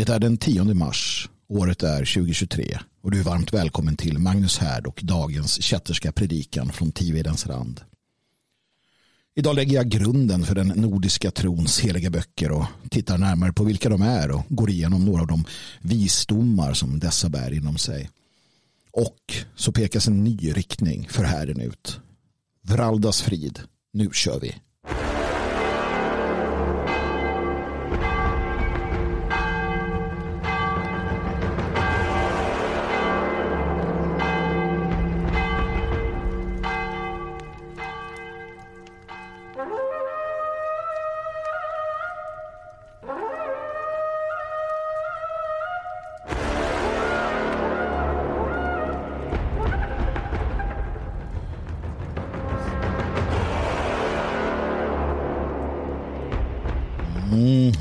Det är den 10 mars. Året är 2023 och du är varmt välkommen till Magnus Härd och dagens kätterska predikan från Tivedens rand. Idag lägger jag grunden för den nordiska trons heliga böcker och tittar närmare på vilka de är och går igenom några av de visdomar som dessa bär inom sig. Och så pekas en ny riktning för härden ut. Vraldas frid, nu kör vi.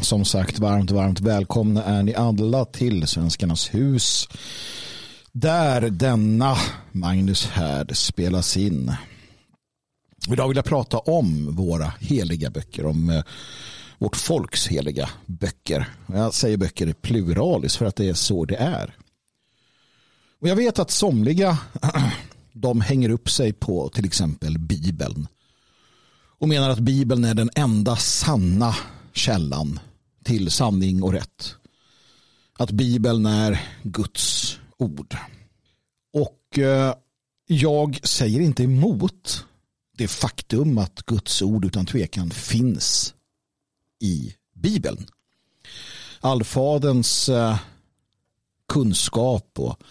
Som sagt varmt, varmt välkomna är ni alla till Svenskarnas hus. Där denna Magnus Härd spelas in. Idag vill jag prata om våra heliga böcker, om eh, vårt folks heliga böcker. Jag säger böcker i pluralis för att det är så det är. Och jag vet att somliga de hänger upp sig på till exempel Bibeln och menar att Bibeln är den enda sanna källan till sanning och rätt. Att Bibeln är Guds ord. Och eh, jag säger inte emot det faktum att Guds ord utan tvekan finns i Bibeln. Allfaderns eh, kunskap och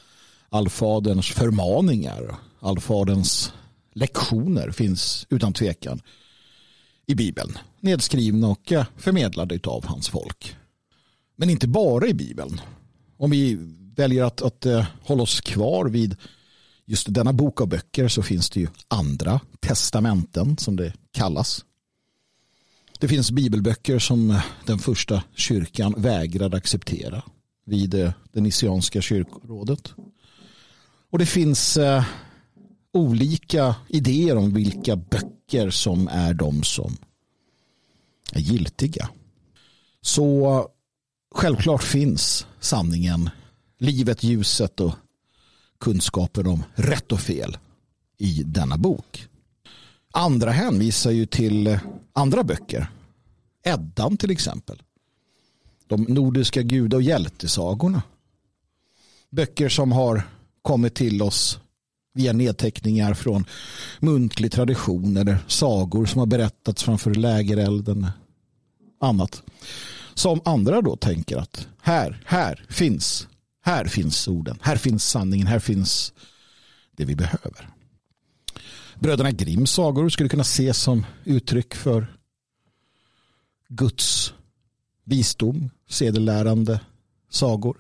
allfaderns förmaningar, allfaderns lektioner finns utan tvekan i Bibeln. Nedskrivna och förmedlade av hans folk. Men inte bara i Bibeln. Om vi väljer att, att uh, hålla oss kvar vid just denna bok av böcker så finns det ju andra testamenten som det kallas. Det finns bibelböcker som eh, den första kyrkan vägrade acceptera vid eh, det nissianska kyrkorådet. Och det finns eh, olika idéer om vilka böcker som är de som är giltiga. Så självklart finns sanningen, livet, ljuset och kunskapen om rätt och fel i denna bok. Andra hänvisar ju till andra böcker. Eddan till exempel. De nordiska guda och hjältesagorna. Böcker som har kommit till oss via nedteckningar från muntlig tradition eller sagor som har berättats framför lägerelden. Annat. Som andra då tänker att här, här finns, här finns orden, här finns sanningen, här finns det vi behöver. Bröderna Grimms sagor skulle kunna ses som uttryck för Guds visdom, sedelärande sagor.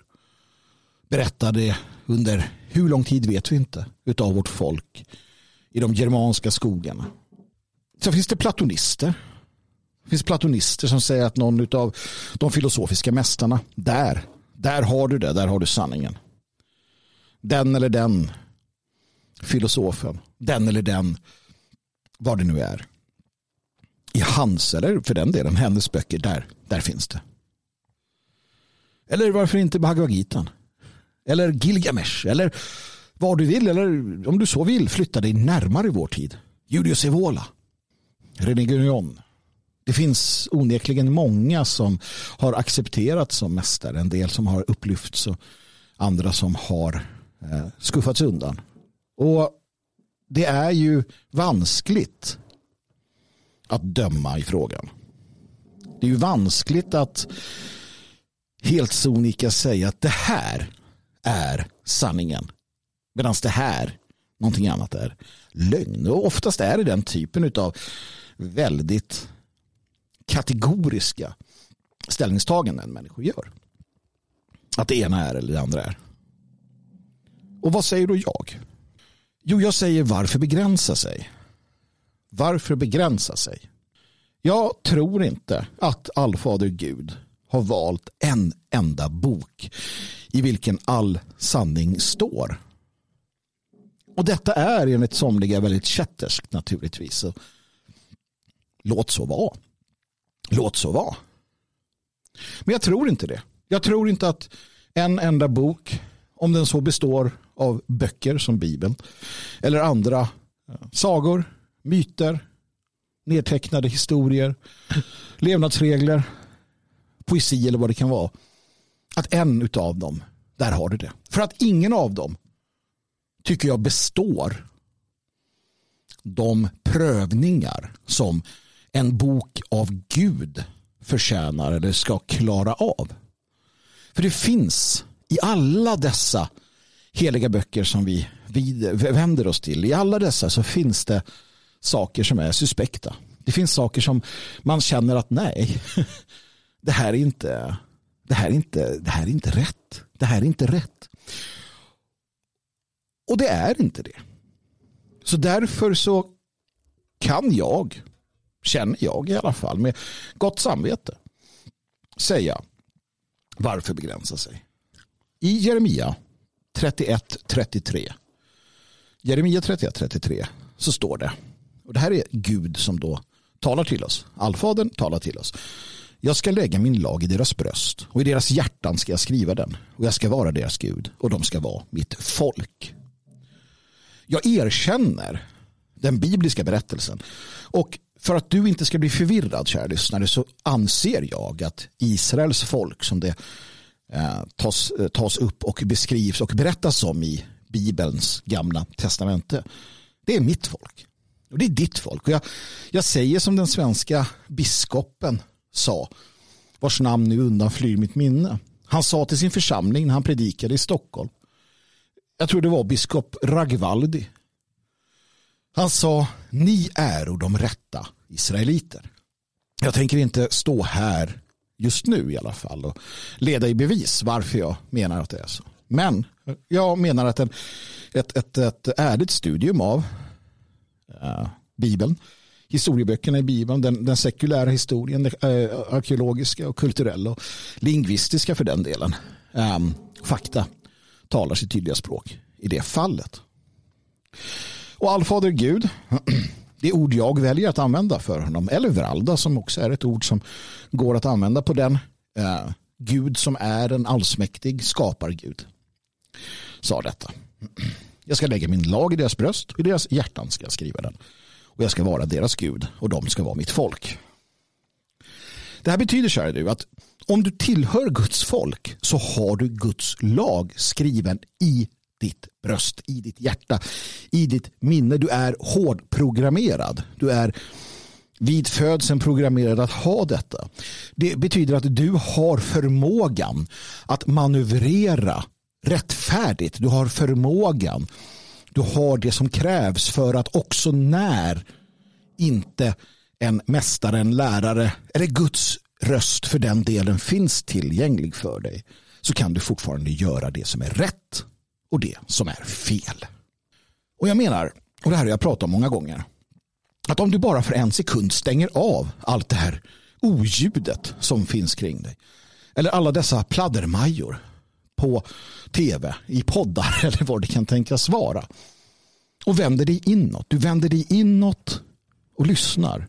Berättade under hur lång tid vet vi inte utav vårt folk i de germanska skogarna. Så finns det platonister. Det finns platonister som säger att någon av de filosofiska mästarna, där, där har du det, där har du sanningen. Den eller den filosofen, den eller den, vad det nu är. I hans, eller för den delen, hennes böcker, där, där finns det. Eller varför inte Bhagavad Gita? Eller Gilgamesh. Eller vad du vill. Eller om du så vill flytta dig närmare vår tid. Julius Evola. René Guillon. Det finns onekligen många som har accepterats som mästare. En del som har upplyfts och andra som har eh, skuffats undan. Och det är ju vanskligt att döma i frågan. Det är ju vanskligt att helt sonika säga att det här är sanningen. Medan det här, någonting annat är lögn. Och oftast är det den typen av väldigt kategoriska ställningstaganden människor gör. Att det ena är eller det andra är. Och vad säger då jag? Jo, jag säger varför begränsa sig? Varför begränsa sig? Jag tror inte att allfader Gud har valt en enda bok i vilken all sanning står. Och detta är enligt somliga väldigt kätterskt naturligtvis. Låt så vara. Låt så vara. Men jag tror inte det. Jag tror inte att en enda bok, om den så består av böcker som Bibeln eller andra sagor, myter, nedtecknade historier, levnadsregler, poesi eller vad det kan vara. Att en av dem, där har du det. För att ingen av dem tycker jag består de prövningar som en bok av Gud förtjänar eller ska klara av. För det finns i alla dessa heliga böcker som vi vänder oss till, i alla dessa så finns det saker som är suspekta. Det finns saker som man känner att nej, det här är inte, det här är inte, det här är inte rätt. Det här är inte rätt. Och det är inte det. Så därför så kan jag, känner jag i alla fall, med gott samvete säga varför begränsa sig. I Jeremia 31.33 Jeremia 31.33 så står det, och det här är Gud som då talar till oss. Allfadern talar till oss. Jag ska lägga min lag i deras bröst och i deras hjärtan ska jag skriva den och jag ska vara deras Gud och de ska vara mitt folk. Jag erkänner den bibliska berättelsen och för att du inte ska bli förvirrad, kära lyssnare, så anser jag att Israels folk som det eh, tas, eh, tas upp och beskrivs och berättas om i Bibelns gamla testamente. Det är mitt folk. Och det är ditt folk. Och jag, jag säger som den svenska biskopen sa, vars namn nu undanflyr mitt minne. Han sa till sin församling när han predikade i Stockholm. Jag tror det var biskop Ragvaldi. Han sa, ni är de rätta israeliter. Jag tänker inte stå här just nu i alla fall och leda i bevis varför jag menar att det är så. Men jag menar att en, ett, ett, ett ärligt studium av äh, Bibeln, historieböckerna i Bibeln, den, den sekulära historien, den arkeologiska och kulturella och lingvistiska för den delen, um, fakta talar sitt tydliga språk i det fallet. Och allfader Gud, det ord jag väljer att använda för honom, eller Vralda som också är ett ord som går att använda på den uh, Gud som är en allsmäktig skapargud, sa detta. Jag ska lägga min lag i deras bröst och i deras hjärtan ska jag skriva den. Och jag ska vara deras Gud och de ska vara mitt folk. Det här betyder, kära du, att om du tillhör Guds folk så har du Guds lag skriven i ditt bröst, i ditt hjärta, i ditt minne. Du är hårdprogrammerad. Du är vid födseln programmerad att ha detta. Det betyder att du har förmågan att manövrera rättfärdigt. Du har förmågan. Du har det som krävs för att också när inte en mästare, en lärare eller Guds röst för den delen finns tillgänglig för dig så kan du fortfarande göra det som är rätt och det som är fel. Och jag menar, och det här har jag pratat om många gånger, att om du bara för en sekund stänger av allt det här oljudet som finns kring dig, eller alla dessa pladdermajor på tv, i poddar eller vad det kan tänkas vara, och vänder dig inåt, du vänder dig inåt och lyssnar,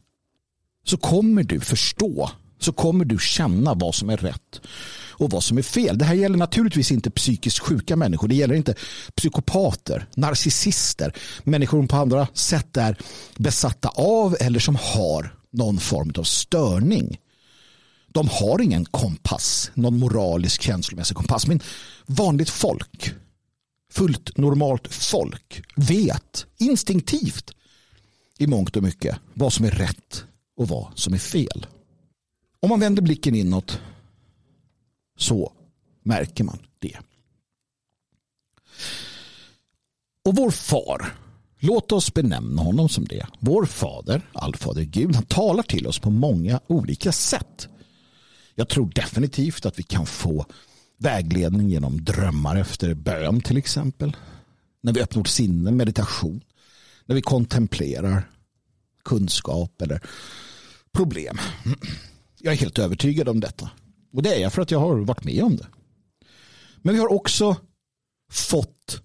så kommer du förstå, så kommer du känna vad som är rätt och vad som är fel. Det här gäller naturligtvis inte psykiskt sjuka människor. Det gäller inte psykopater, narcissister, människor som på andra sätt är besatta av eller som har någon form av störning. De har ingen kompass, någon moralisk känslomässig kompass. Men vanligt folk, fullt normalt folk vet instinktivt i mångt och mycket vad som är rätt och vad som är fel. Om man vänder blicken inåt så märker man det. Och vår far, låt oss benämna honom som det. Vår fader, allfader Gud, han talar till oss på många olika sätt. Jag tror definitivt att vi kan få vägledning genom drömmar efter bön till exempel. När vi öppnar vårt sinne, meditation. När vi kontemplerar kunskap eller problem. Jag är helt övertygad om detta. Och det är jag för att jag har varit med om det. Men vi har också fått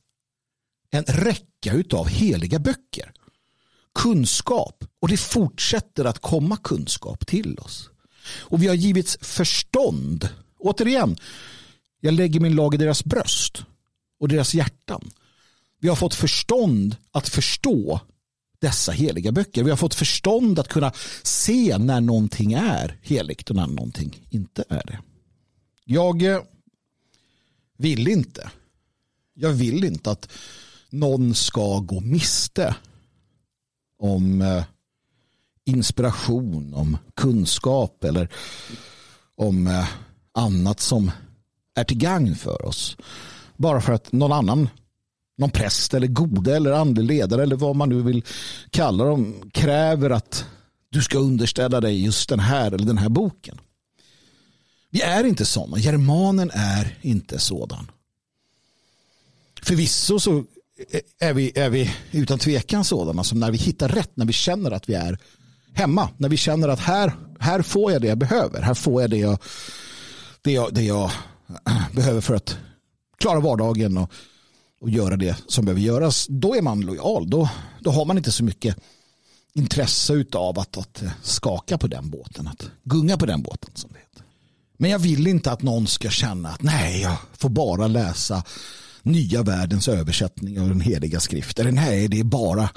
en räcka av heliga böcker. Kunskap. Och det fortsätter att komma kunskap till oss. Och vi har givits förstånd Återigen, jag lägger min lag i deras bröst och deras hjärtan. Vi har fått förstånd att förstå dessa heliga böcker. Vi har fått förstånd att kunna se när någonting är heligt och när någonting inte är det. Jag eh, vill inte. Jag vill inte att någon ska gå miste om eh, inspiration, om kunskap eller om eh, annat som är till gagn för oss. Bara för att någon annan, någon präst eller gode eller andlig ledare eller vad man nu vill kalla dem kräver att du ska underställa dig just den här eller den här boken. Vi är inte sådana. Germanen är inte sådan. Förvisso så eh, är vi, är vi utan tvekan sådana som när vi hittar rätt, när vi känner att vi är hemma, när vi känner att här, här får jag det jag behöver, här får jag det jag, det jag, det jag behöver för att klara vardagen och, och göra det som behöver göras, då är man lojal. Då, då har man inte så mycket intresse av att, att eh, skaka på den båten, att gunga på den båten som det heter. Men jag vill inte att någon ska känna att nej, jag får bara läsa nya världens översättning av den heliga skriften. Eller nej, det är bara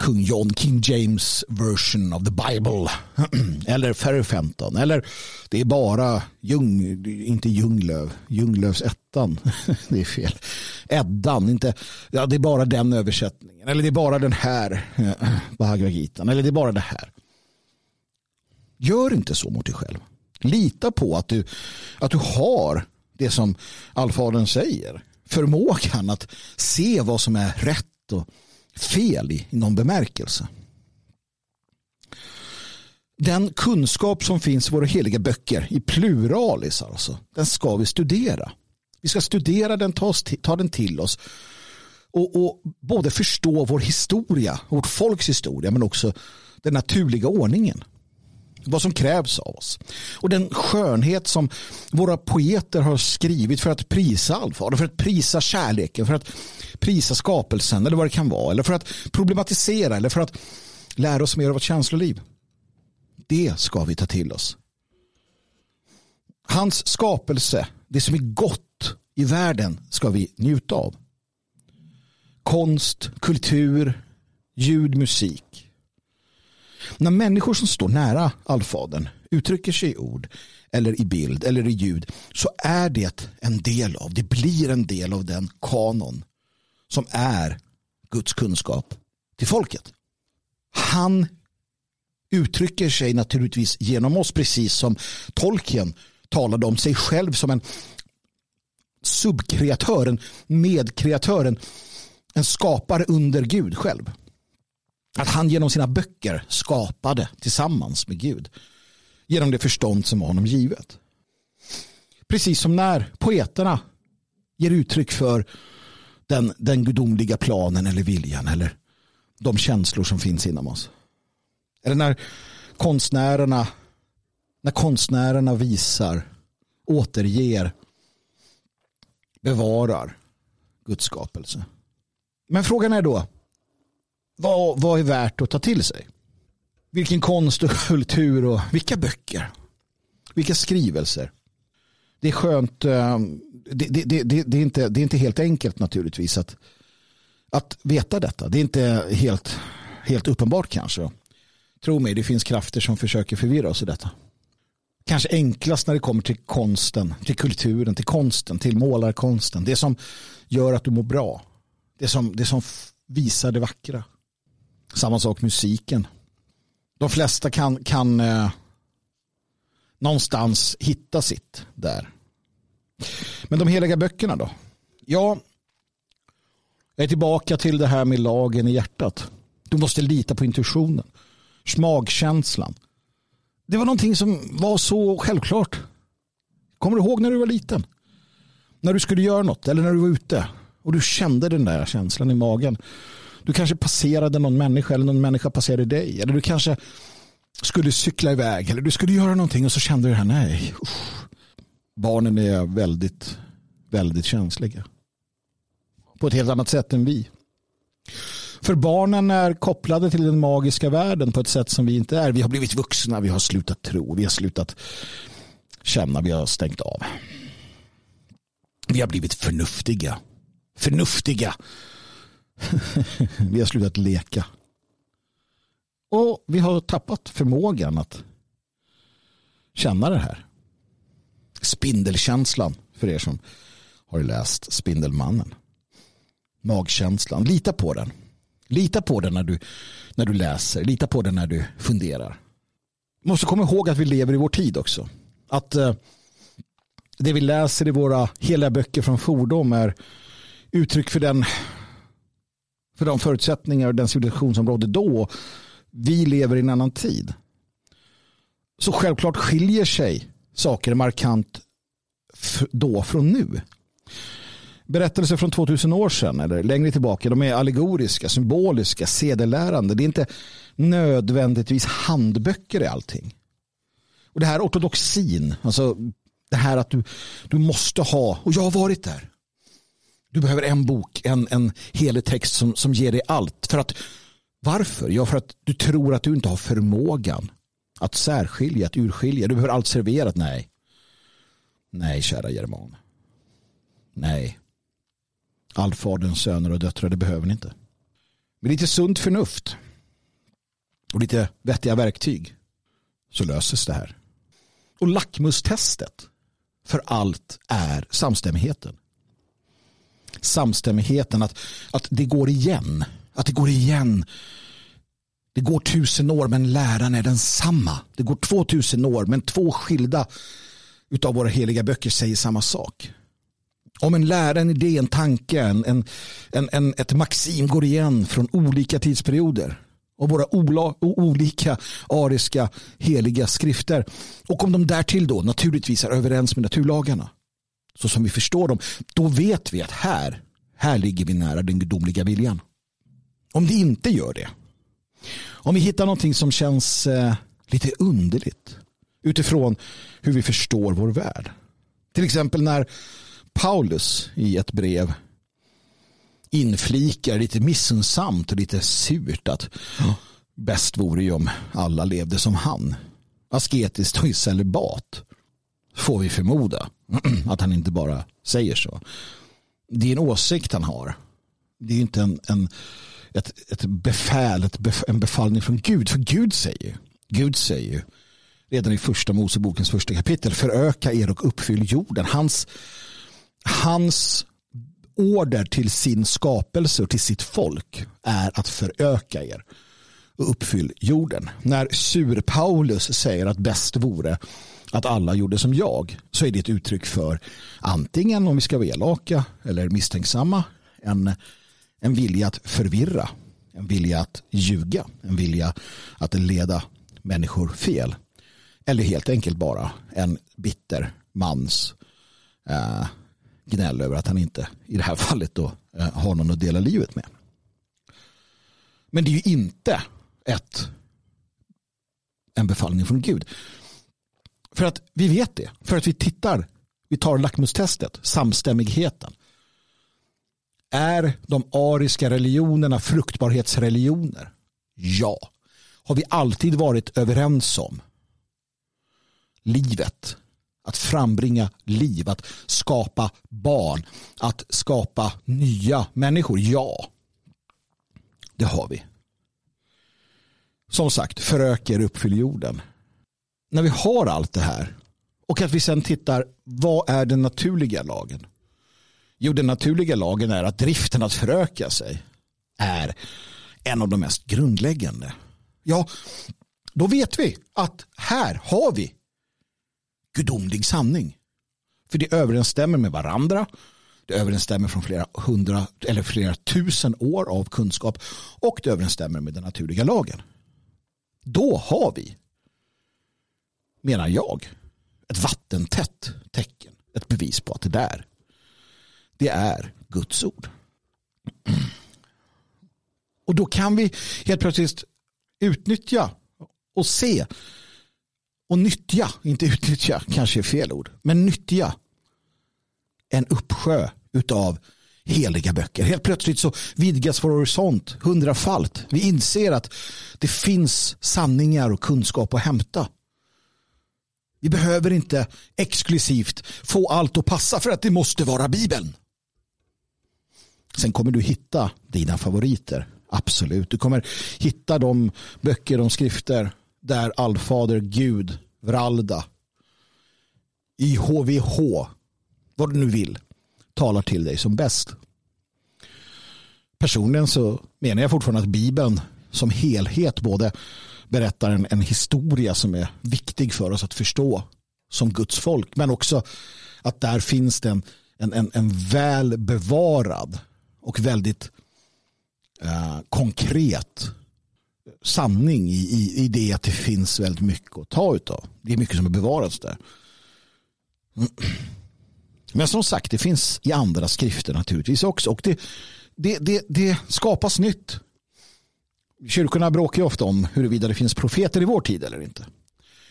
kung John, King James version of the Bible. eller Ferry 15. Eller det är bara Ljung, inte Ljunglöv, Ljunglövs ettan. det är fel. Eddan, inte, ja, det är bara den översättningen. Eller det är bara den här Bhagavad Gita. Eller det är bara det här. Gör inte så mot dig själv. Lita på att du, att du har det som allfadern säger. Förmågan att se vad som är rätt och fel i någon bemärkelse. Den kunskap som finns i våra heliga böcker, i pluralis alltså, den ska vi studera. Vi ska studera den, ta, oss, ta den till oss och, och, både förstå vår historia, vårt folks historia, men också den naturliga ordningen vad som krävs av oss. Och den skönhet som våra poeter har skrivit för att prisa allvar, för att prisa kärleken, för att prisa skapelsen eller vad det kan vara. Eller för att problematisera eller för att lära oss mer av vårt känsloliv. Det ska vi ta till oss. Hans skapelse, det som är gott i världen ska vi njuta av. Konst, kultur, ljud, musik när människor som står nära allfadern uttrycker sig i ord eller i bild eller i ljud så är det en del av, det blir en del av den kanon som är Guds kunskap till folket. Han uttrycker sig naturligtvis genom oss precis som Tolkien talade om sig själv som en subkreatör, en medkreatör, en, en skapare under Gud själv. Att han genom sina böcker skapade tillsammans med Gud. Genom det förstånd som var honom givet. Precis som när poeterna ger uttryck för den, den gudomliga planen eller viljan eller de känslor som finns inom oss. Eller när konstnärerna, när konstnärerna visar, återger, bevarar Guds skapelse. Men frågan är då, vad, vad är värt att ta till sig? Vilken konst och kultur och vilka böcker? Vilka skrivelser? Det är skönt. Eh, det, det, det, det, är, inte, det är inte helt enkelt naturligtvis att, att veta detta. Det är inte helt, helt uppenbart kanske. Tro mig, det finns krafter som försöker förvirra oss i detta. Kanske enklast när det kommer till konsten, till kulturen, till konsten, till målarkonsten. Det som gör att du mår bra. Det som, det som visar det vackra. Samma sak musiken. De flesta kan, kan eh, någonstans hitta sitt där. Men de heliga böckerna då? Ja, jag är tillbaka till det här med lagen i hjärtat. Du måste lita på intuitionen. Smagkänslan. Det var någonting som var så självklart. Kommer du ihåg när du var liten? När du skulle göra något eller när du var ute och du kände den där känslan i magen. Du kanske passerade någon människa eller någon människa passerade dig. Eller du kanske skulle cykla iväg eller du skulle göra någonting och så kände du det här, nej. Usch. Barnen är väldigt, väldigt känsliga. På ett helt annat sätt än vi. För barnen är kopplade till den magiska världen på ett sätt som vi inte är. Vi har blivit vuxna, vi har slutat tro, vi har slutat känna vi har stängt av. Vi har blivit förnuftiga. Förnuftiga. vi har slutat leka. Och vi har tappat förmågan att känna det här. Spindelkänslan för er som har läst Spindelmannen. Magkänslan. Lita på den. Lita på den när du, när du läser. Lita på den när du funderar. Måste komma ihåg att vi lever i vår tid också. Att eh, det vi läser i våra heliga böcker från fordom är uttryck för den för de förutsättningar och den civilisation som rådde då. Vi lever i en annan tid. Så självklart skiljer sig saker markant då från nu. Berättelser från 2000 år sedan eller längre tillbaka de är allegoriska, symboliska, sedelärande. Det är inte nödvändigtvis handböcker i allting. Och det här ortodoxin, alltså det här att du, du måste ha, och jag har varit där. Du behöver en bok, en, en helig text som, som ger dig allt. För att, varför? Ja, för att du tror att du inte har förmågan att särskilja, att urskilja. Du behöver allt serverat. Nej. Nej, kära German. Nej. Allfaderns söner och döttrar, det behöver ni inte. Med lite sunt förnuft och lite vettiga verktyg så löses det här. Och lackmustestet för allt är samstämmigheten. Samstämmigheten, att, att det går igen. Att det går igen. Det går tusen år men läran är densamma. Det går två tusen år men två skilda utav våra heliga böcker säger samma sak. Om en lära, en idé, en tanke, en, en, en, ett maxim går igen från olika tidsperioder och våra ola, olika ariska heliga skrifter. Och om de därtill då naturligtvis är överens med naturlagarna så som vi förstår dem, då vet vi att här, här ligger vi nära den gudomliga viljan. Om det inte gör det, om vi hittar någonting som känns eh, lite underligt utifrån hur vi förstår vår värld. Till exempel när Paulus i ett brev inflikar lite missunnsamt och lite surt att bäst vore ju om alla levde som han. Asketiskt och i celibat. Får vi förmoda att han inte bara säger så. Det är en åsikt han har. Det är inte en, en, ett, ett befäl, ett bef, en befallning från Gud. För Gud säger, Gud säger redan i första Mosebokens första kapitel föröka er och uppfyll jorden. Hans, hans order till sin skapelse och till sitt folk är att föröka er och uppfyll jorden. När sur Paulus säger att bäst vore att alla gjorde som jag så är det ett uttryck för antingen om vi ska vara elaka eller misstänksamma en, en vilja att förvirra, en vilja att ljuga, en vilja att leda människor fel. Eller helt enkelt bara en bitter mans eh, gnäll över att han inte i det här fallet då, eh, har någon att dela livet med. Men det är ju inte ett, en befallning från Gud. För att vi vet det. För att vi tittar, vi tar lackmustestet, samstämmigheten. Är de ariska religionerna fruktbarhetsreligioner? Ja. Har vi alltid varit överens om livet? Att frambringa liv, att skapa barn, att skapa nya människor? Ja. Det har vi. Som sagt, föröker uppfyll jorden när vi har allt det här och att vi sen tittar, vad är den naturliga lagen? Jo, den naturliga lagen är att driften att föröka sig är en av de mest grundläggande. Ja, då vet vi att här har vi gudomlig sanning. För det överensstämmer med varandra. Det överensstämmer från flera hundra eller flera tusen år av kunskap och det överensstämmer med den naturliga lagen. Då har vi menar jag, ett vattentätt tecken. Ett bevis på att det där, det är Guds ord. Och då kan vi helt plötsligt utnyttja och se och nyttja, inte utnyttja kanske är fel ord, men nyttja en uppsjö utav heliga böcker. Helt plötsligt så vidgas vår horisont hundrafalt. Vi inser att det finns sanningar och kunskap att hämta Vi behöver inte exklusivt få allt att passa för att det måste vara Bibeln. Sen kommer du hitta dina favoriter. Absolut. Du kommer hitta de böcker, de skrifter där allfader Gud, Vralda, IHVH, vad du nu vill, talar till dig som bäst. Personligen så menar jag fortfarande att Bibeln som helhet både berättar en, en historia som är viktig för oss att förstå som Guds folk men också att där finns det en, en, en, en väl bevarad och väldigt eh, konkret sanning i, i, i det att det finns väldigt mycket att ta utav. Det är mycket som är bevarats där. Men som sagt, det finns i andra skrifter naturligtvis också. Och det, det, det, det skapas nytt. Kyrkorna bråkar ju ofta om huruvida det finns profeter i vår tid eller inte.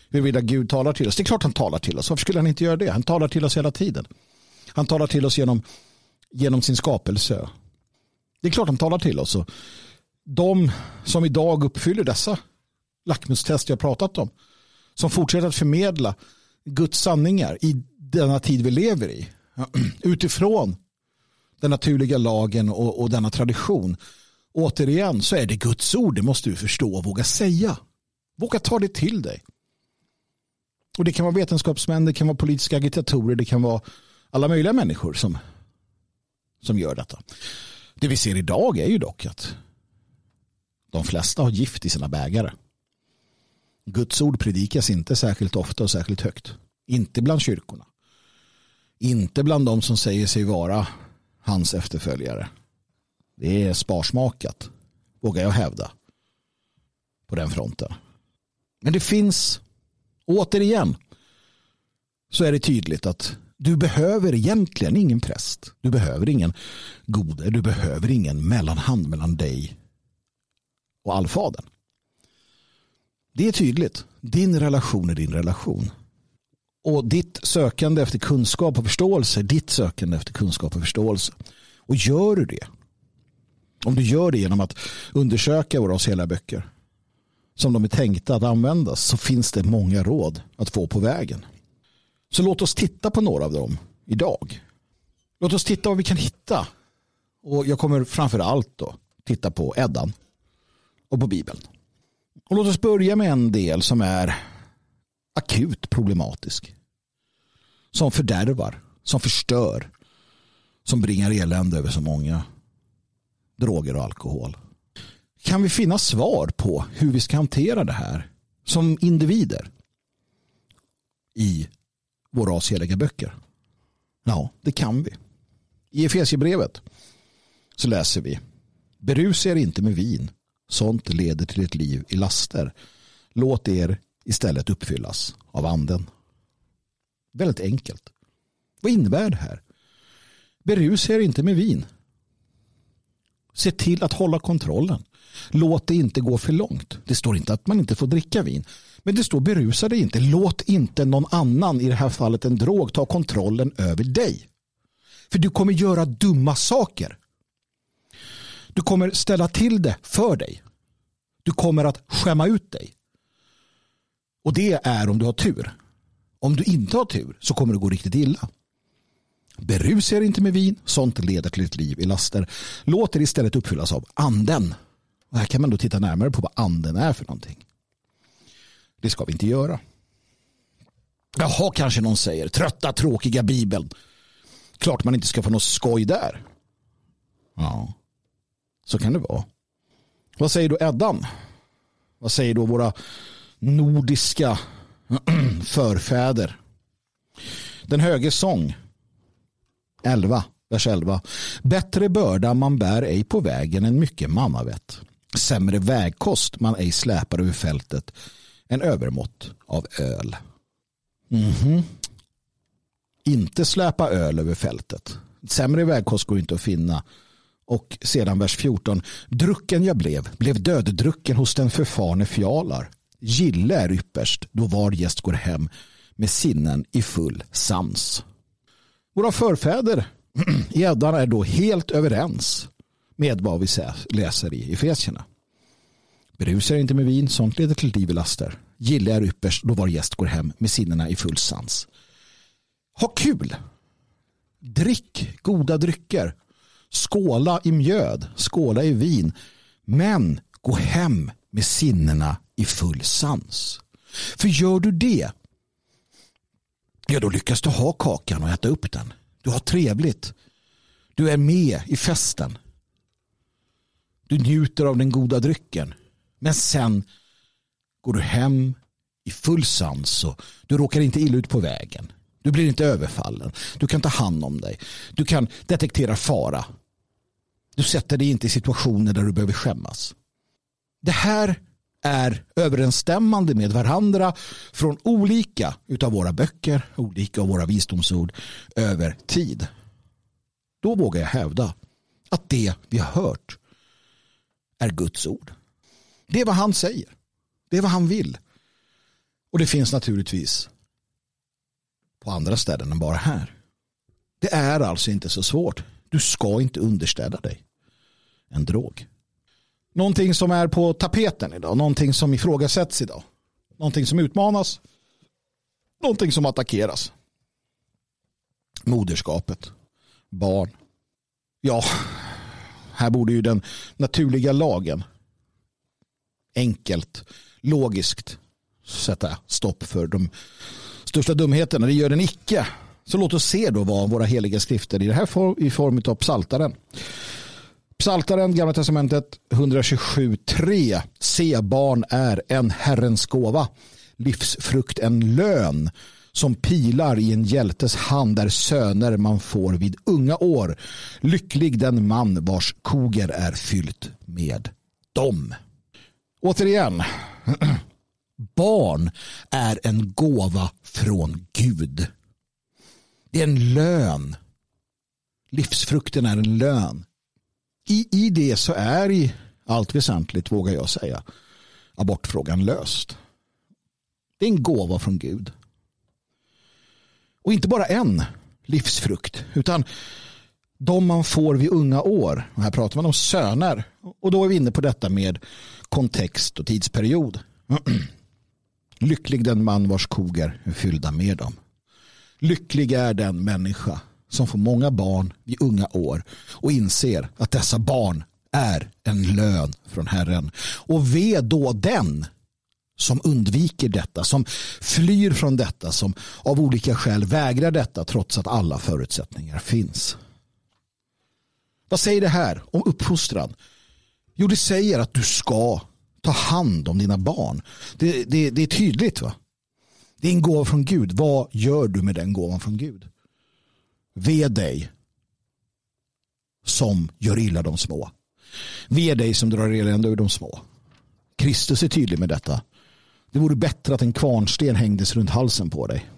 Huruvida Gud talar till oss. Det är klart han talar till oss. Varför skulle han inte göra det? Han talar till oss hela tiden. Han talar till oss genom, genom sin skapelse. Det är klart de talar till oss. de som idag uppfyller dessa lackmustest jag pratat om. Som fortsätter att förmedla Guds sanningar i denna tid vi lever i. Utifrån den naturliga lagen och, och denna tradition. Återigen så är det Guds ord. Det måste du förstå och våga säga. Våga ta det till dig. Och Det kan vara vetenskapsmän, det kan vara politiska agitatorer, det kan vara alla möjliga människor som, som gör detta. Det vi ser idag är ju dock att de flesta har gift i sina bägare. Guds ord predikas inte särskilt ofta och särskilt högt. Inte bland kyrkorna. Inte bland de som säger sig vara hans efterföljare. Det är sparsmakat, vågar jag hävda, på den fronten. Men det finns, återigen, så är det tydligt att du behöver egentligen ingen präst. Du behöver ingen gode. Du behöver ingen mellanhand mellan dig och allfadern. Det är tydligt. Din relation är din relation. Och ditt sökande efter kunskap och förståelse, ditt sökande efter kunskap och förståelse. Och gör du det, om du gör det genom att undersöka våra hela böcker som de är tänkta att användas så finns det många råd att få på vägen. Så låt oss titta på några av dem idag. Låt oss titta vad vi kan hitta. Och jag kommer framför allt då titta på Eddan och på Bibeln. Och låt oss börja med en del som är akut problematisk. Som fördärvar, som förstör, som bringar elände över så många. Droger och alkohol. Kan vi finna svar på hur vi ska hantera det här som individer i våra asheliga böcker? Ja, det kan vi. I Efesiebrevet så läser vi Berus er inte med vin. Sånt leder till ett liv i laster. Låt er istället uppfyllas av anden. Väldigt enkelt. Vad innebär det här? Berusa er inte med vin. Se till att hålla kontrollen. Låt det inte gå för långt. Det står inte att man inte får dricka vin. Men det står berusa dig inte. Låt inte någon annan, i det här fallet en drog, ta kontrollen över dig. För du kommer göra dumma saker. Du kommer ställa till det för dig. Du kommer att skämma ut dig. Och det är om du har tur. Om du inte har tur så kommer det gå riktigt illa. Berusa er inte med vin, sånt leder till ett liv i laster. Låt er istället uppfyllas av anden. Och här kan man då titta närmare på vad anden är för någonting. Det ska vi inte göra. Jaha, kanske någon säger. Trötta, tråkiga bibeln. Klart man inte ska få något skoj där. Ja, så kan det vara. Vad säger då Eddan? Vad säger då våra nordiska förfäder? Den höge sång 11, vers 11. Bättre börda man bär ej på vägen än mycket mannavett. Sämre vägkost man ej släpar över fältet en övermått av öl. Mm -hmm. Inte släpa öl över fältet. Sämre vägkost går inte att finna. Och sedan vers 14. Drucken jag blev, blev döddrucken hos den förfarne fjalar. Gille är ypperst då var gäst går hem med sinnen i full sans. Våra förfäder i Eddan är då helt överens med vad vi läser i Efesierna. Berusa inte med vin, sånt leder till liv i laster. gillar er ypperst då var gäst går hem med sinnena i full sans. Ha kul! Drick goda drycker. Skåla i mjöd, skåla i vin. Men gå hem med sinnena i full sans. För gör du det, ja då lyckas du ha kakan och äta upp den. Du har trevligt. Du är med i festen. Du njuter av den goda drycken. Men sen går du hem i full sans och du råkar inte illa ut på vägen. Du blir inte överfallen. Du kan ta hand om dig. Du kan detektera fara. Du sätter dig inte i situationer där du behöver skämmas. Det här är överensstämmande med varandra från olika utav våra böcker, olika av våra visdomsord över tid. Då vågar jag hävda att det vi har hört är Guds ord. Det är vad han säger. Det är vad han vill. Och det finns naturligtvis på andra ställen än bara här. Det är alltså inte så svårt. Du ska inte underställa dig en drog. Någonting som är på tapeten idag, någonting som ifrågasätts idag, någonting som utmanas, någonting som attackeras. Moderskapet, barn. Ja, här borde ju den naturliga lagen enkelt, logiskt sätta stopp för de största dumheterna. Det gör den icke. Så låt oss se då vad våra heliga skrifter i det här form, i form av psaltaren. Psaltaren, Gamla Testamentet 127.3. Se barn är en Herrens gåva. Livsfrukt en lön som pilar i en hjältes hand är söner man får vid unga år. Lycklig den man vars koger är fyllt med dem. Återigen, barn är en gåva från Gud. Det är en lön. Livsfrukten är en lön. I, I det så är i allt väsentligt, vågar jag säga, abortfrågan löst. Det är en gåva från Gud. Och inte bara en livsfrukt, utan de man får vid unga år. Och här pratar man om söner. Och då är vi inne på detta med kontext och tidsperiod. Lycklig den man vars kogar är fyllda med dem. Lycklig är den människa som får många barn vid unga år och inser att dessa barn är en lön från Herren. Och ve då den som undviker detta, som flyr från detta, som av olika skäl vägrar detta trots att alla förutsättningar finns. Vad säger det här om uppfostran? Jo, det säger att du ska ta hand om dina barn. Det, det, det är tydligt. va? Det är en gåva från Gud. Vad gör du med den gåvan från Gud? Ve dig som gör illa de små. Ve dig som drar elände ur de små. Kristus är tydlig med detta. Det vore bättre att en kvarnsten hängdes runt halsen på dig.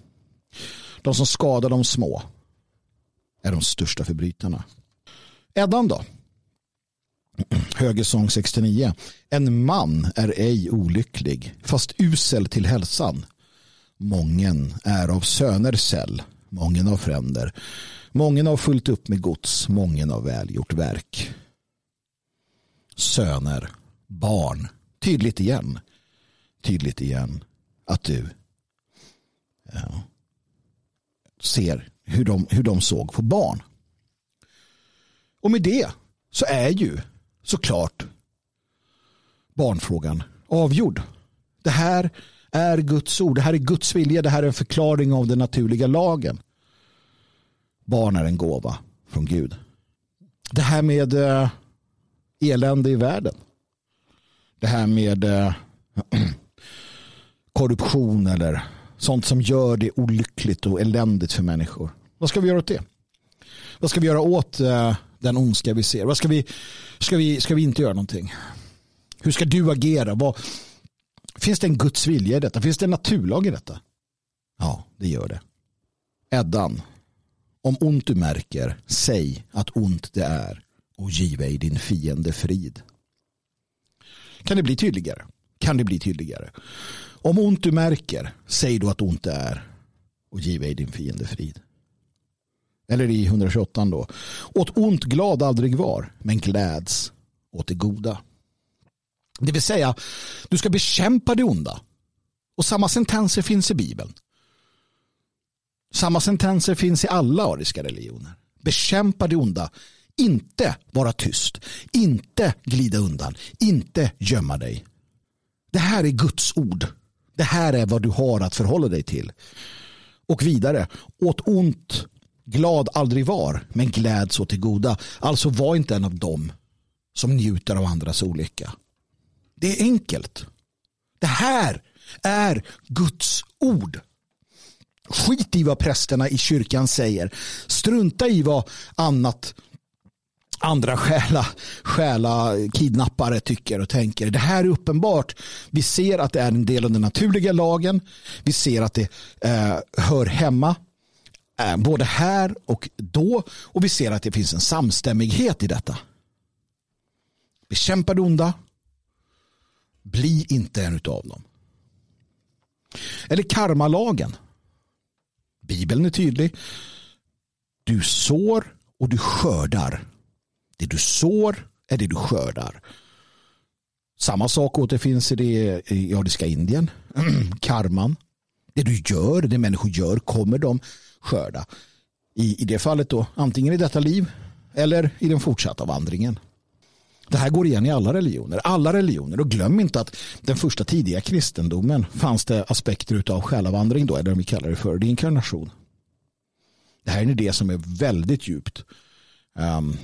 De som skadar de små är de största förbrytarna. Eddan då? Högersång 69. En man är ej olycklig, fast usel till hälsan. Mången är av söner säll, mången av fränder. Mången har fullt upp med gods, mången har välgjort verk. Söner, barn, tydligt igen. Tydligt igen att du ja, ser hur de, hur de såg på barn. Och med det så är ju såklart barnfrågan avgjord. Det här är Guds ord, det här är Guds vilja, det här är en förklaring av den naturliga lagen. Barn är en gåva från Gud. Det här med eh, elände i världen. Det här med eh, korruption eller sånt som gör det olyckligt och eländigt för människor. Vad ska vi göra åt det? Vad ska vi göra åt eh, den ondska vi ser? Vad ska vi, ska, vi, ska vi inte göra någonting? Hur ska du agera? Vad, finns det en Guds vilja i detta? Finns det en naturlag i detta? Ja, det gör det. Eddan. Om ont du märker, säg att ont det är och giv ej din fiende frid. Kan det bli tydligare? Kan det bli tydligare? Om ont du märker, säg då att ont det är och giv ej din fiende frid. Eller i 128 då. Åt ont glad aldrig var, men gläds åt det goda. Det vill säga, du ska bekämpa det onda. Och samma sentenser finns i Bibeln. Samma sentenser finns i alla ariska religioner. Bekämpa det onda. Inte vara tyst. Inte glida undan. Inte gömma dig. Det här är Guds ord. Det här är vad du har att förhålla dig till. Och vidare. Åt ont glad aldrig var, men gläds åt det goda. Alltså var inte en av dem som njuter av andras olycka. Det är enkelt. Det här är Guds ord. Skit i vad prästerna i kyrkan säger. Strunta i vad annat andra själa, själa kidnappare tycker och tänker. Det här är uppenbart. Vi ser att det är en del av den naturliga lagen. Vi ser att det eh, hör hemma både här och då. Och vi ser att det finns en samstämmighet i detta. Bekämpa det onda. Bli inte en av dem. Eller karmalagen. Bibeln är tydlig. Du sår och du skördar. Det du sår är det du skördar. Samma sak återfinns i det jordiska Indien. Karman. Det du gör, det människor gör, kommer de skörda. I, I det fallet då, antingen i detta liv eller i den fortsatta vandringen. Det här går igen i alla religioner. Alla religioner. Och glöm inte att den första tidiga kristendomen fanns det aspekter av själavandring då, eller om vi kallar det för reinkarnation. Det här är en idé som är väldigt djupt um,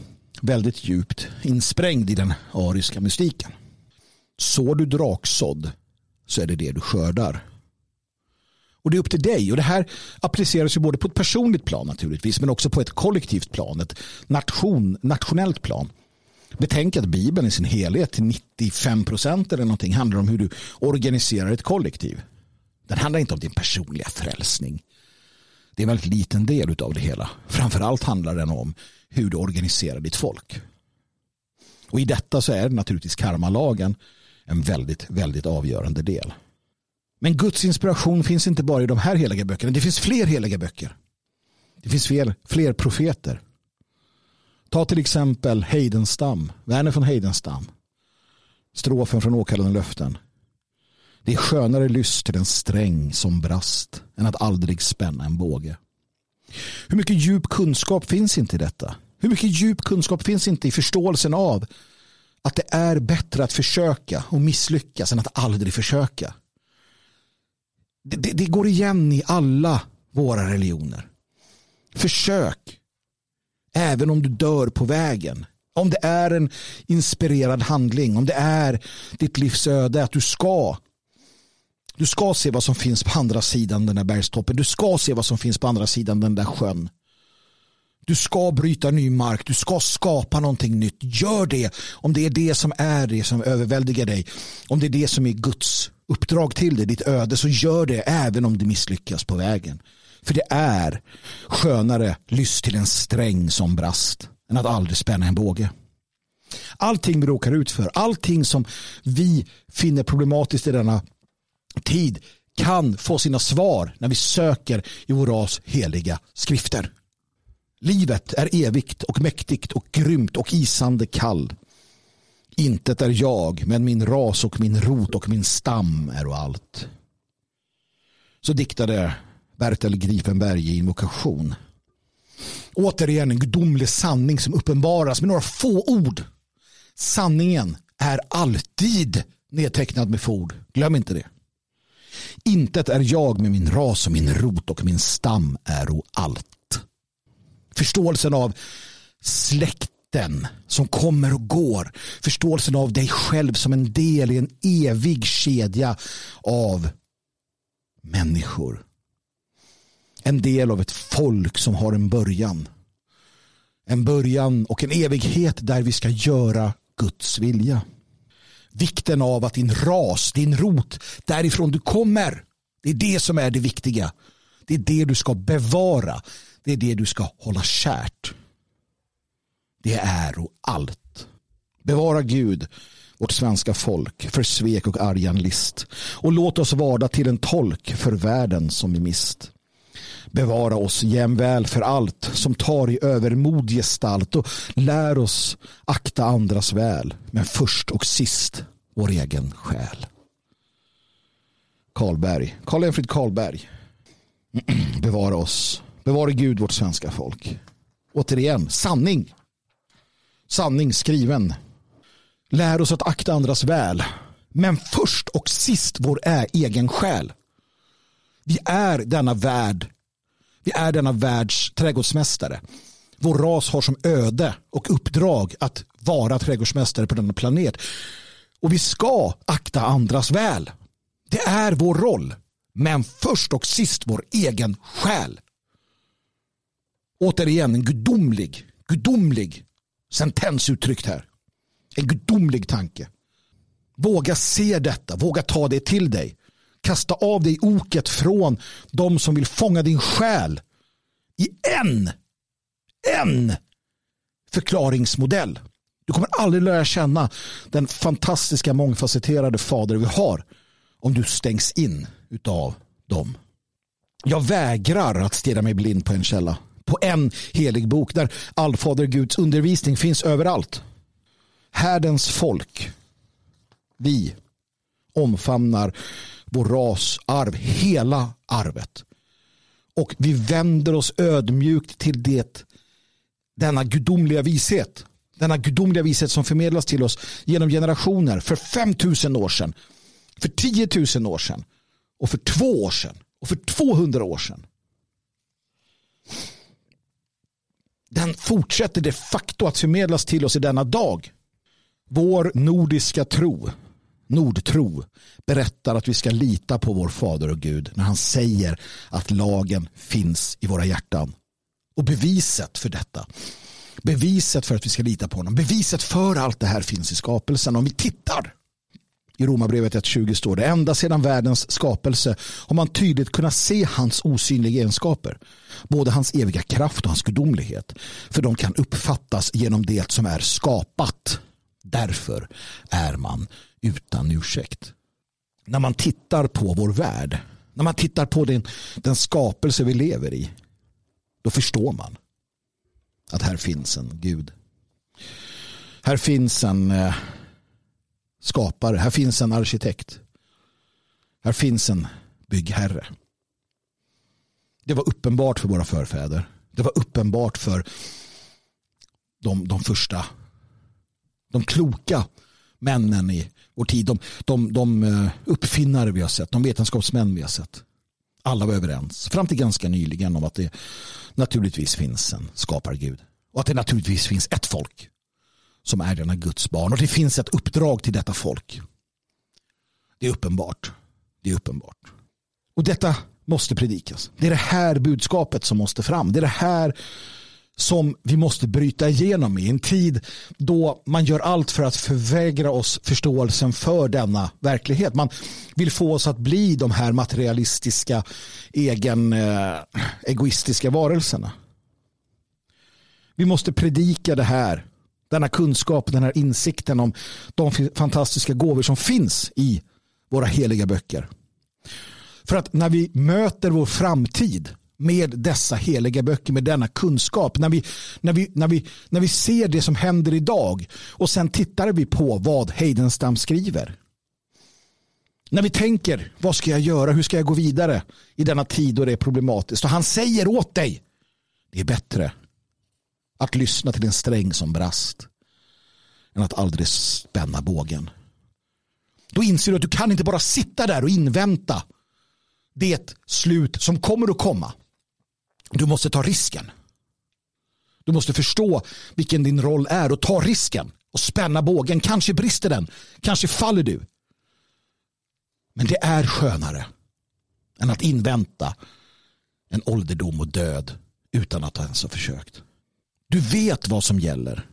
väldigt djupt insprängd i den ariska mystiken. Så du draksådd så är det det du skördar. Och det är upp till dig. Och det här appliceras ju både på ett personligt plan naturligtvis men också på ett kollektivt plan, ett nation, nationellt plan. Betänk att Bibeln i sin helhet till 95 procent eller någonting handlar om hur du organiserar ett kollektiv. Den handlar inte om din personliga frälsning. Det är en väldigt liten del av det hela. Framförallt handlar den om hur du organiserar ditt folk. Och i detta så är naturligtvis karmalagen en väldigt, väldigt avgörande del. Men Guds inspiration finns inte bara i de här heliga böckerna. Det finns fler heliga böcker. Det finns fler, fler profeter. Ta till exempel Heidenstam, Verner från Heidenstam. Strofen från Åkallande löften. Det är skönare lyss till en sträng som brast än att aldrig spänna en båge. Hur mycket djup kunskap finns inte i detta? Hur mycket djup kunskap finns inte i förståelsen av att det är bättre att försöka och misslyckas än att aldrig försöka? Det, det, går igen i alla våra religioner. Försök. Även om du dör på vägen. Om det är en inspirerad handling. Om det är ditt livs öde att du ska du ska se vad som finns på andra sidan den där bergstoppen. Du ska se vad som finns på andra sidan den där sjön. Du ska bryta ny mark. Du ska skapa någonting nytt. Gör det om det är det som är det som överväldigar dig. Om det är det som är Guds uppdrag till dig, ditt öde, så gör det även om du misslyckas på vägen. För det är skönare lyss till en sträng som brast än att aldrig spänna en båge. Allting vi råkar ut för, allting som vi finner problematiskt i denna tid kan få sina svar när vi söker i vår ras heliga skrifter. Livet är evigt och mäktigt och grymt och isande kall. Intet är jag, men min ras och min rot och min stam är och allt. Så diktade Bertel Gripenberg i invokation. Återigen en gudomlig sanning som uppenbaras med några få ord. Sanningen är alltid nedtecknad med ford. Glöm inte det. Intet är jag med min ras och min rot och min stam är och allt. Förståelsen av släkt släkten som kommer och går. Förståelsen av dig själv som en del i en evig kedja av människor. En del av ett folk som har en början. En början och en evighet där vi ska göra Guds vilja. Vikten av att din ras, din rot, därifrån du kommer. Det är det som är det viktiga. Det är det du ska bevara. Det är det du ska hålla kärt. Det är och allt. Bevara Gud, vårt svenska folk, för svek och argan list. Och låt oss varda till en tolk för världen som vi mist. Bevara oss jämväl för allt som tar i övermod gestalt och lär oss akta andras väl, men först och sist vår egen själ. Karlberg. Karl-Enfrid Karlberg. Bevara oss. Bevara Gud vårt svenska folk. Återigen, sanning. Sanning skriven. Lär oss att akta andras väl. Men först och sist vår egen själ. Vi är denna värld. Vi är denna världs trädgårdsmästare. Vår ras har som öde och uppdrag att vara trädgårdsmästare på denna planet. Och vi ska akta andras väl. Det är vår roll. Men först och sist vår egen själ. Återigen en gudomlig, gudomlig sentens uttryckt här. En gudomlig tanke. Våga se detta, våga ta det till dig. Kasta av dig oket från de som vill fånga din själ i en, en förklaringsmodell. Du kommer aldrig lära känna den fantastiska mångfacetterade fader vi har om du stängs in utav dem. Jag vägrar att stirra mig blind på en källa. På en helig bok där allfader Guds undervisning finns överallt. Härdens folk. Vi omfamnar vår ras arv, hela arvet. Och vi vänder oss ödmjukt till det, denna gudomliga vishet. Denna gudomliga vishet som förmedlas till oss genom generationer för 5000 år sedan, för 10 000 år sedan och för två år sedan och för 200 år sedan. Den fortsätter de facto att förmedlas till oss i denna dag. Vår nordiska tro, nordtro, berättar att vi ska lita på vår fader och Gud när han säger att lagen finns i våra hjärtan. Och beviset för detta, beviset för att vi ska lita på honom, beviset för allt det här finns i skapelsen. Om vi tittar i Romarbrevet 1.20 står det ända sedan världens skapelse har man tydligt kunnat se hans osynliga egenskaper. Både hans eviga kraft och hans gudomlighet. För de kan uppfattas genom det som är skapat. Därför är man utan ursäkt. När man tittar på vår värld, när man tittar på den, den skapelse vi lever i, då förstår man att här finns en Gud. Här finns en eh, skapare. Här finns en arkitekt. Här finns en byggherre. Det var uppenbart för våra förfäder. Det var uppenbart för de, de första, de kloka männen i vår tid. De, de, de eh, uppfinnare vi har sett, de vetenskapsmän vi har sett. Alla var överens, fram till ganska nyligen, om att det naturligtvis finns en skapargud. Och att det naturligtvis finns ett folk som är denna Guds barn. Och det finns ett uppdrag till detta folk. Det är uppenbart. Det är uppenbart. Och detta måste predikas. Det är det här budskapet som måste fram. Det är det här som vi måste bryta igenom i en tid då man gör allt för att förvägra oss förståelsen för denna verklighet. Man vill få oss att bli de här materialistiska, egen, eh, egoistiska varelserna. Vi måste predika det här denna kunskap, den här insikten om de fantastiska gåvor som finns i våra heliga böcker. För att när vi möter vår framtid med dessa heliga böcker, med denna kunskap, när vi, när vi, när vi, när vi ser det som händer idag och sen tittar vi på vad Heidenstam skriver. När vi tänker, vad ska jag göra, hur ska jag gå vidare i denna tid då det är problematiskt. Och han säger åt dig, det är bättre att lyssna till en sträng som brast än att aldrig spänna bågen. Då inser du att du kan inte bara sitta där och invänta det slut som kommer att komma. Du måste ta risken. Du måste förstå vilken din roll är och ta risken och spänna bågen. Kanske brister den, kanske faller du. Men det är skönare än att invänta en ålderdom och död utan att ens ha försökt. Du vet vad som gäller.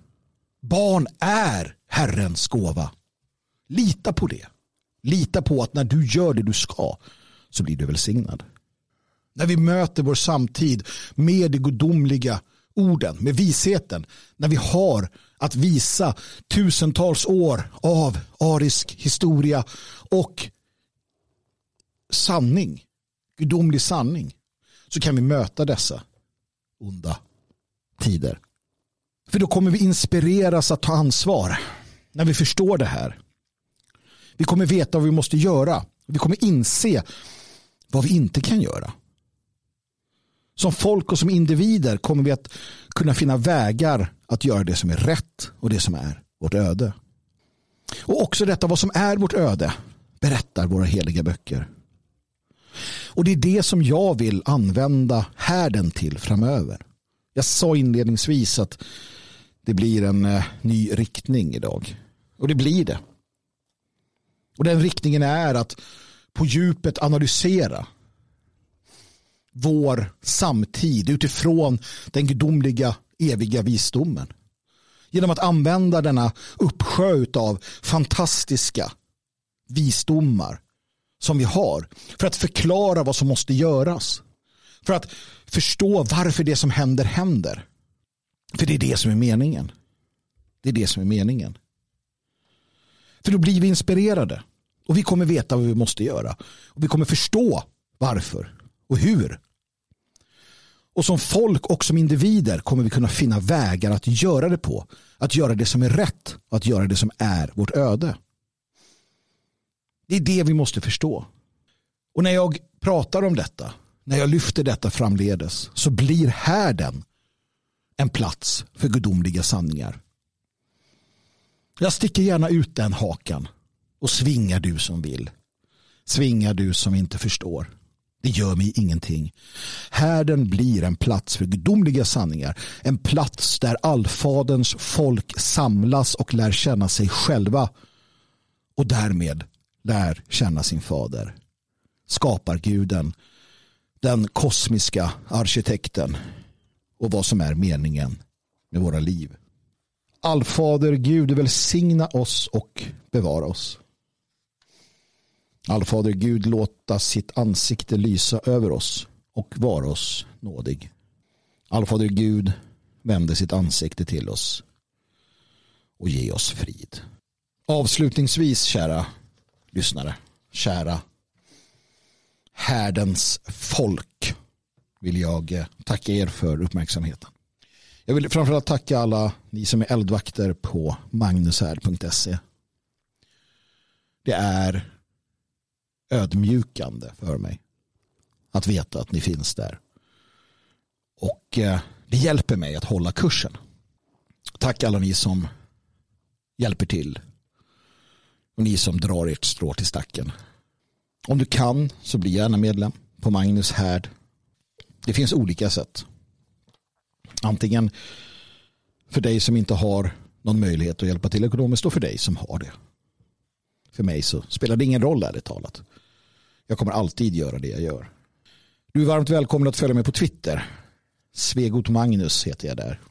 Barn är Herrens gåva. Lita på det. Lita på att när du gör det du ska så blir du välsignad. När vi möter vår samtid med de gudomliga orden, med visheten, när vi har att visa tusentals år av arisk historia och sanning, gudomlig sanning, så kan vi möta dessa onda tider. För då kommer vi inspireras att ta ansvar när vi förstår det här. Vi kommer veta vad vi måste göra Vi kommer inse vad vi inte kan göra. Som folk och som individer kommer vi att kunna finna vägar att göra det som är rätt och det som är vårt öde. Och också detta vad som är vårt öde berättar våra heliga böcker. Och det är det som jag vill använda härden till framöver. Jag sa inledningsvis att det blir en eh, ny riktning idag. Och det blir det. Och den riktningen är att på djupet analysera vår samtid utifrån den gudomliga eviga visdomen. Genom att använda denna uppsjö av fantastiska visdomar som vi har för att förklara vad som måste göras. För att förstå varför det som händer händer. För det är det som är meningen. Det är det som är meningen. För då blir vi inspirerade. Och vi kommer veta vad vi måste göra. Och vi kommer förstå varför och hur. Och som folk och som individer kommer vi kunna finna vägar att göra det på. Att göra det som är rätt. Att göra det som är vårt öde. Det är det vi måste förstå. Och när jag pratar om detta, när jag lyfter detta framledes, så blir härden en plats för gudomliga sanningar. Jag sticker gärna ut den hakan och svingar du som vill. Svingar du som inte förstår. Det gör mig ingenting. Härden blir en plats för gudomliga sanningar. En plats där allfaderns folk samlas och lär känna sig själva. Och därmed lär känna sin fader. Skapar guden. Den kosmiska arkitekten. Och vad som är meningen med våra liv. Allfader Gud välsigna oss och bevara oss. Allfader Gud låta sitt ansikte lysa över oss och vara oss nådig. Allfader Gud vände sitt ansikte till oss och ge oss frid. Avslutningsvis, kära lyssnare, kära härdens folk vill jag eh, tacka er för uppmärksamheten. Jag vill framförallt tacka alla ni som är eldvakter på magnushärd.se. Det är ödmjukande för mig att veta att ni finns där. Och eh, det hjälper mig att hålla kursen. Tack alla ni som hjälper till och ni som drar ert strå till stacken. Om du kan så bli gärna medlem på Magnus Härd. Det finns olika sätt. Antingen för dig som inte har någon möjlighet att hjälpa till ekonomiskt och för dig som har det. För mig så spelar det ingen roll ärligt talat. Jag kommer alltid göra det jag gör. Du är varmt välkommen att följa mig på Twitter. Svegot Magnus heter jag där.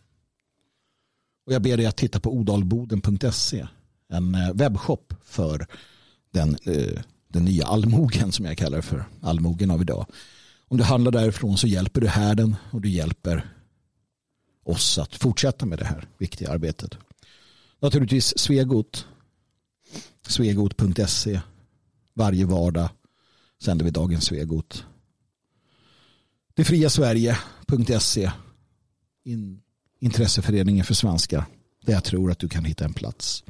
Och jag ber dig att titta på odalboden.se. En eh, webbshop för den, eh, den nya allmogen som jag kallar för allmogen av idag. Om du handlar därifrån så hjälper du härden och du hjälper oss att fortsätta med det här viktiga arbetet. Naturligtvis Svegot. Svegot.se. Varje vardag sänder vi dagens Svegot. Detfriasverige.se In, intresseföreningen för svenskar. Där jag tror att du kan hitta en plats.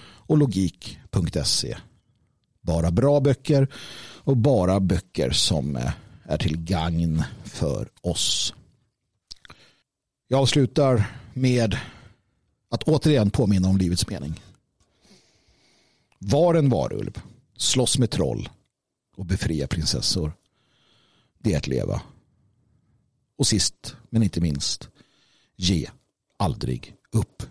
Och logik.se. Bara bra böcker och bara böcker som eh, är till gagn för oss. Jag avslutar med att återigen påminna om livets mening. Var en varulv, slåss med troll och befria prinsessor. Det är att leva. Och sist men inte minst, ge aldrig upp.